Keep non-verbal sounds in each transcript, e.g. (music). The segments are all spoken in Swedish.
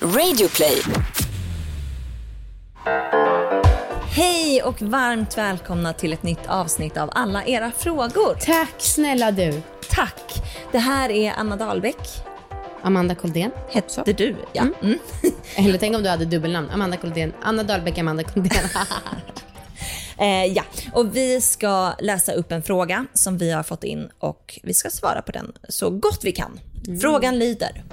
Radioplay. Hej och varmt välkomna till ett nytt avsnitt av alla era frågor. Tack snälla du. Tack! Det här är Anna Dahlbäck. Amanda Koldén. Hette du? Ja. Mm. (laughs) Eller tänk om du hade dubbelnamn. Amanda Koldén. Anna Dahlbäck, Amanda Koldén. (laughs) Eh, ja, och vi ska läsa upp en fråga som vi har fått in och vi ska svara på den så gott vi kan. Frågan lyder.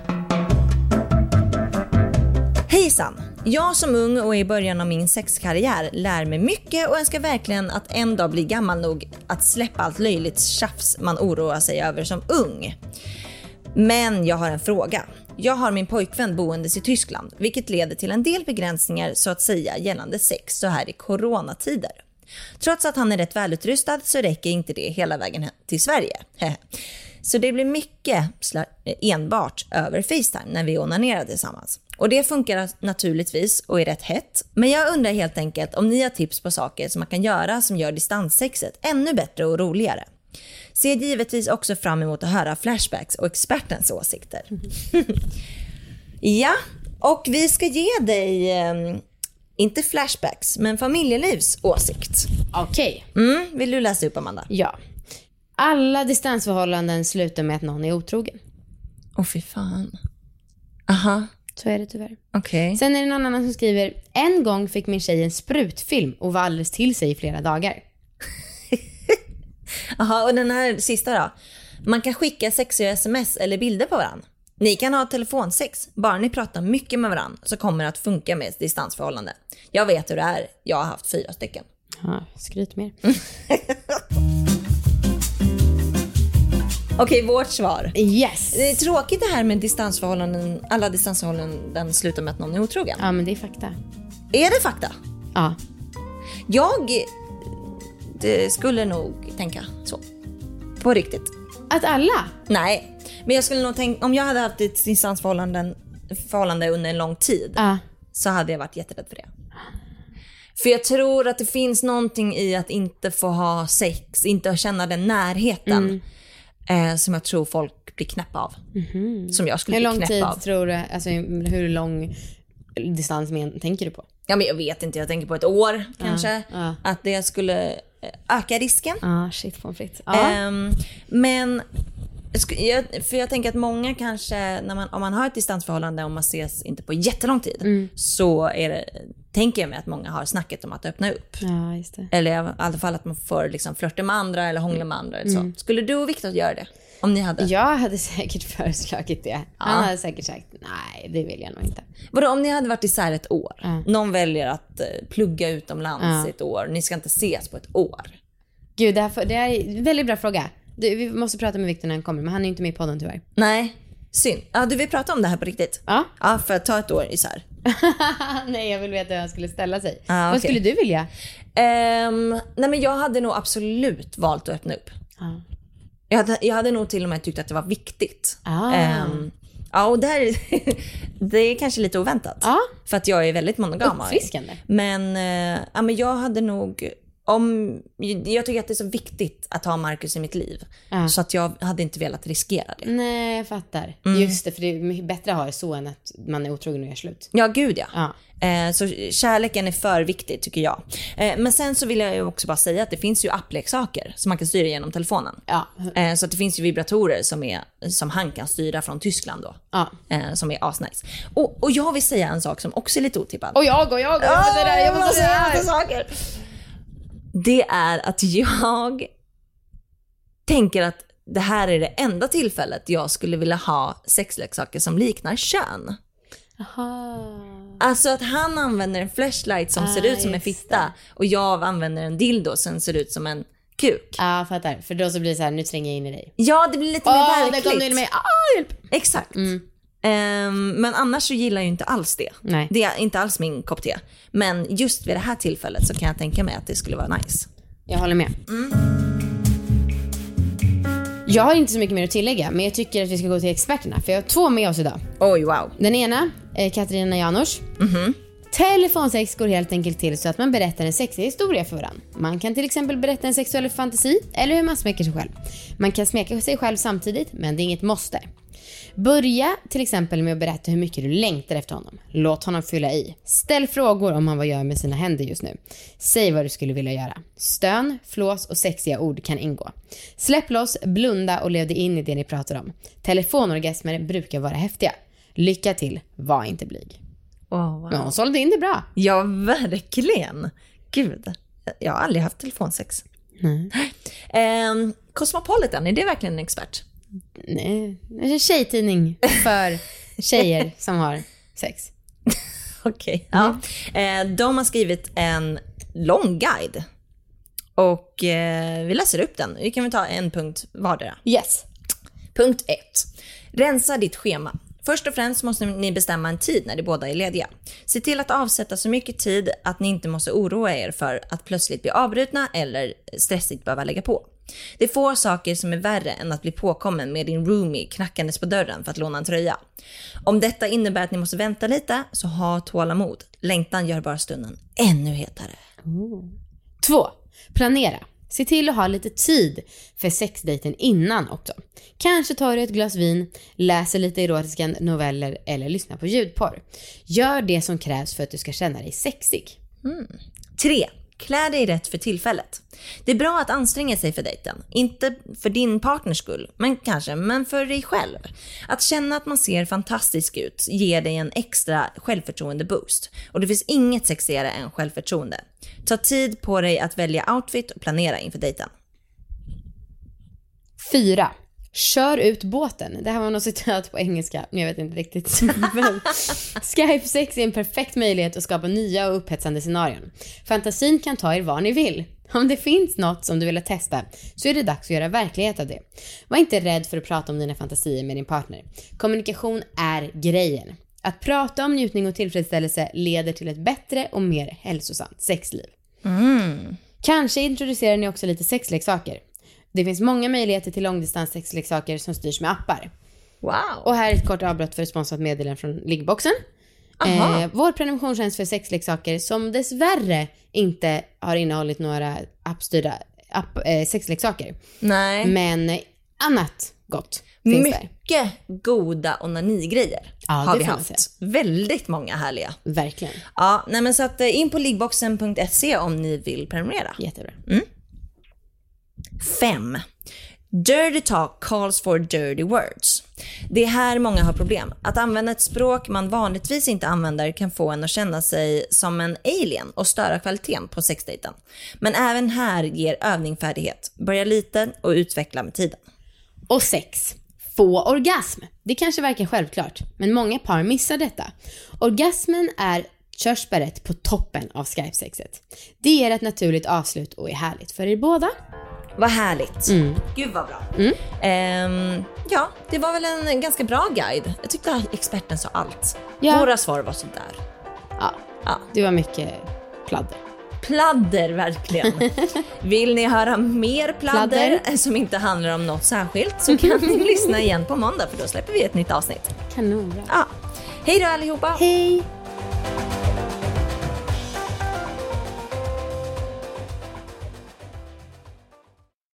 Hejsan! Jag som ung och i början av min sexkarriär lär mig mycket och önskar verkligen att en dag bli gammal nog att släppa allt löjligt tjafs man oroar sig över som ung. Men jag har en fråga. Jag har min pojkvän boendes i Tyskland, vilket leder till en del begränsningar så att säga gällande sex så här i coronatider. Trots att han är rätt välutrustad så räcker inte det hela vägen till Sverige. (laughs) Så det blir mycket enbart över Facetime när vi onanerar tillsammans. Och det funkar naturligtvis och är rätt hett. Men jag undrar helt enkelt om ni har tips på saker som man kan göra som gör distanssexet ännu bättre och roligare. Ser givetvis också fram emot att höra flashbacks och expertens åsikter. (laughs) ja, och vi ska ge dig, eh, inte flashbacks, men familjelivs åsikt. Okej. Mm, vill du läsa upp Amanda? Ja. Alla distansförhållanden slutar med att någon är otrogen. Åh fy fan. Aha, Så är det tyvärr. okej. Sen är det någon annan som skriver, en gång fick min tjej en sprutfilm och var alldeles till sig i flera dagar. (laughs) Jaha, och den här sista då. Man kan skicka sexiga sms eller bilder på varandra. Ni kan ha telefonsex, bara ni pratar mycket med varandra så kommer det att funka med ett distansförhållande. Jag vet hur det är, jag har haft fyra stycken. Ja, skryt mer. (laughs) Okej, vårt svar. Yes. Det är tråkigt det här med distansförhållanden, alla distansförhållanden slutar med att någon är otrogen. Ja, men det är fakta. Är det fakta? Ja. Jag det skulle nog tänka så. På riktigt. Att alla? Nej, men jag skulle nog tänka, om jag hade haft ett distansförhållande förhållande under en lång tid Ja. så hade jag varit jätterädd för det. För jag tror att det finns någonting i att inte få ha sex, inte känna den närheten eh, som jag tror folk blir knäppa av. Som jag skulle Hur bli lång knäpp tid av. tror du, alltså hur lång distans men, tänker du på? Ja, men jag vet inte, jag tänker på ett år kanske. ja. Att det skulle eh, öka risken. Ja, shit pommes frites. Ehm, men, för jag tänker att många kanske, när man, om man har ett distansförhållande och man ses inte på jättelång tid, Mm. så är det, tänker jag mig att många har snacket om att öppna upp. ja. Eller i alla fall att man får liksom flörta med andra eller hångla med andra. Eller så. Mm. Skulle du och Viktor göra det? Om ni hade? Jag hade säkert (laughs) föreslagit det. Han hade säkert sagt nej, det vill jag nog inte. Vadå, om ni hade varit isär ett år? Ja. Någon väljer att eh, plugga utomlands Ja. i ett år. Ni ska inte ses på ett år. Gud, det, här, det här är en väldigt bra fråga. Du, vi måste prata med Victor när han kommer, men han är inte med i podden tyvärr. Nej, synd. Ja, du vill prata om det här på riktigt? Ja. Ja, för att ta ett år isär. (laughs) nej, jag vill veta hur han skulle ställa sig. Ah, Vad skulle du vilja? Ehm, nej men jag hade nog absolut valt att öppna upp. Ja. Jag hade, jag hade nog till och med tyckt att det var viktigt. Ah. Ehm, ja, och där, (laughs) det är kanske lite oväntat. Ja. För att jag är väldigt monogam. Uppfriskande. Men, eh, ja, men jag hade nog, om, jag tycker att det är så viktigt att ha Marcus i mitt liv. Ja. Så att jag hade inte velat riskera det. Nej, jag fattar. Mm. Just det, för det är bättre att ha det så än att man är otrogen och gör slut. Ja, gud ja. Ja. Eh, Så kärleken är för viktig tycker jag. Eh, Men sen så vill jag ju också bara säga att det finns ju appleksaker som man kan styra genom telefonen. Ja. Eh, Så att det finns ju vibratorer som, är, som han kan styra från Tyskland då. Ja. Eh, Som är asnice. Och, och jag vill säga en sak som också är lite otippad. Och jag och jag och jag här, jag måste säga här. saker. Det är att jag tänker att det här är det enda tillfället jag skulle vilja ha sexleksaker som liknar kön. Aha. Alltså att han använder en flashlight som Ah, ser ut som en fitta och jag använder en dildo som ser ut som en kuk. Ja, jag fattar. För då så blir det så här, nu tränger jag in i dig. Ja, det blir lite mer Åh, där verkligt. kom du in i mig. Ah, hjälp! Exakt. Ehm, men annars så gillar jag ju inte alls det. Nej. Det är inte alls min kopp te. Men just vid det här tillfället så kan jag tänka mig att det skulle vara nice. Jag håller med. Jag har inte så mycket mer att tillägga, men jag tycker att vi ska gå till experterna. För jag har två med oss idag. Oj, wow. Den ena är Katarina Janouch. Telefonsex går helt enkelt till så att man berättar en sexig historia för varandra. Man kan till exempel berätta en sexuell fantasi eller hur man smeker sig själv. Man kan smeka sig själv samtidigt, men det är inget måste. Börja till exempel med att berätta hur mycket du längtar efter honom. Låt honom fylla i. Ställ frågor om han vad gör med sina händer just nu. Säg vad du skulle vilja göra. Stön, flås och sexiga ord kan ingå. Släpp loss, blunda och lev dig in i det ni pratar om. Telefonorgasmer brukar vara häftiga. Lycka till, var inte blyg. Oh, wow. Men hon sålde in det bra. Ja, verkligen. Gud, jag har aldrig haft telefonsex. Nej. Eh, Cosmopolitan, är det verkligen en expert? Nej, en tjejtidning för (laughs) tjejer som har sex. Okej. Ja. Eh, de har skrivit en lång guide. Och eh, vi läser upp den. Vi kan väl ta en punkt vardera. Yes. Punkt 1. Rensa ditt schema. Först och främst måste ni bestämma en tid när de båda är lediga. Se till att avsätta så mycket tid att ni inte måste oroa er för att plötsligt bli avbrutna eller stressigt behöva lägga på. Det är få saker som är värre än att bli påkommen med din roomie knackandes på dörren för att låna en tröja. Om detta innebär att ni måste vänta lite, så ha tålamod. Längtan gör bara stunden ännu hetare. Två. Planera. Se till att ha lite tid för sexdejten innan också. Kanske tar du ett glas vin, läser lite erotiska noveller eller lyssnar på ljudporr. Gör det som krävs för att du ska känna dig sexig. 3. Klä dig rätt för tillfället. Det är bra att anstränga sig för dejten. Inte för din partners skull, men kanske, men för dig själv. Att känna att man ser fantastisk ut ger dig en extra självförtroende-boost. Och det finns inget sexigare än självförtroende. Ta tid på dig att välja outfit och planera inför dejten. 4. Kör ut båten. Det här var något citat på engelska, men jag vet inte riktigt. (laughs) Men Skype sex är en perfekt möjlighet att skapa nya och upphetsande scenarion. Fantasin kan ta er var ni vill. Om det finns något som du vill testa så är det dags att göra verklighet av det. Var inte rädd för att prata om dina fantasier med din partner. Kommunikation är grejen. Att prata om njutning och tillfredsställelse leder till ett bättre och mer hälsosamt sexliv. Kanske introducerar ni också lite sexleksaker. Det finns många möjligheter till långdistans sexleksaker som styrs med appar. Wow! Och här är ett kort avbrott för ett sponsrat meddelande från liggboxen. Eh, vår prenumerationstjänst för sexleksaker som dessvärre inte har innehållit några appstyrda app, eh, sexleksaker. Nej. Men annat gott finns där. Mycket goda onanigrejer Ja, har vi haft. Väldigt många härliga. Verkligen. Ja, nej men så att eh, in på liggboxen.se om ni vill prenumerera. Jättebra. 5. Dirty talk calls for dirty words. Det är här många har problem. Att använda ett språk man vanligtvis inte använder kan få en att känna sig som en alien och störa kvaliteten på sexdejten. Men även här ger övning färdighet. Börja lite och utveckla med tiden. Och sex. Få orgasm. Det kanske verkar självklart, men många par missar detta. Orgasmen är körsbäret på toppen av Skype-sexet. Det ger ett naturligt avslut och är härligt för er båda. Vad härligt. Gud vad bra. Ehm, ja, det var väl en ganska bra guide. Jag tyckte att experten sa allt. Ja. Våra svar var sådär. Ja, Ja. det var mycket pladder. Pladder verkligen. (laughs) Vill ni höra mer pladder, Pladder. som inte handlar om något särskilt så kan ni (laughs) lyssna igen på måndag för då släpper vi ett nytt avsnitt. Kanonbra. Ja. Hej då allihopa! Hej!